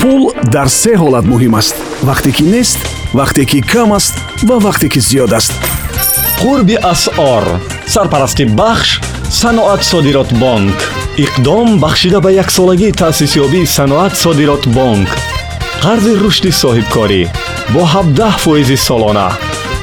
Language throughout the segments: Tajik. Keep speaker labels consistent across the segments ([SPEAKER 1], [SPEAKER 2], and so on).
[SPEAKER 1] пул дар се ҳолат муҳим аст. Вақте ки нест вақте ки кам аст ва вақте ки зиёд аст.
[SPEAKER 2] Қурби асъор сарпарасти бахш саноат содирот бонк. Иқдом бахшида ба яксолагии таъсисёбии саноат содирот бонк. Қарзи рушди соҳибкорӣ бо 17 фоизи солона.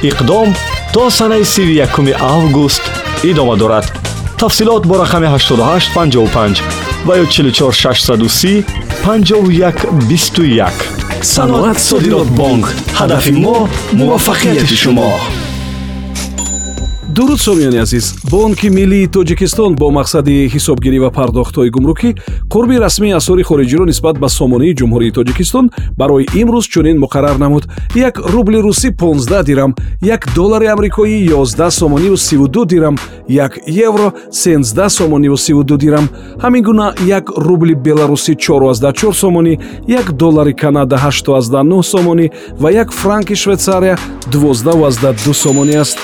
[SPEAKER 2] Иқдом то санаи 31 август идома дорад тафсилот бо рақами 8855 ва ё 44630 5121
[SPEAKER 1] саноат содирот бонк ҳадафи мо муваффақияти шумо Дуруд сомиёни азиз бонки миллии тоҷикистон бо мақсади ҳисобгирӣ ва пардохтҳои гумрукӣ қурби расмии асъори хориҷиро нисбат ба сомонии ҷумҳурии тоҷикистон барои имрӯз чунин муқаррар намуд. Як рубли русӣ 15 дирам як доллари амрикоӣ 11 сомониву 32 дирам як евро 13 сомониву 32 дирам. Ҳамин гуна як рубли беларусӣ 44 сомонӣ як доллари канада 89 сомонӣ ва як франки швейтсария 12 сомонӣ аст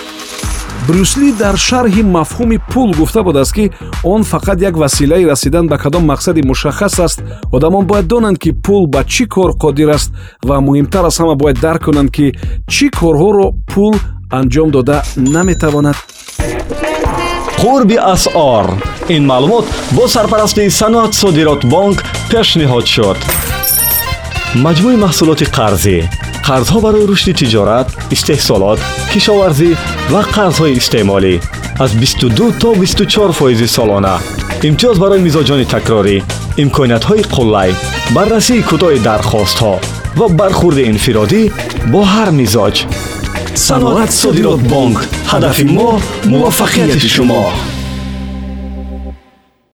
[SPEAKER 1] брюсли дар шарҳи мафҳуми пул гуфта будааст ки он фақат як василаи расидан ба кадом мақсади мушаххас аст. Одамон бояд донанд ки пул ба чӣ кор қодир аст ва муҳимтар аз ҳама бояд дарк кунанд ки чӣ корҳоро пул анҷом дода наметавонад.
[SPEAKER 2] Қурби асъор. Ин маълумот бо сарпарастии саноат содирот бонк пешниҳод шуд. Маҷмӯи маҳсулоти қарзӣ қарзҳо барои рушди тиҷорат истеҳсолот кишоварзӣ ва қарзҳои истеъмолӣ аз 22 то 24 фоизи солона имтиёз барои мизоҷони такрорӣ имкониятҳои қуллай баррасии кӯтоҳи дархостҳо ва бархурди инфиродӣ бо ҳар мизоҷ
[SPEAKER 1] саноат содирот бонк ҳадафи мо муваффақияти шумо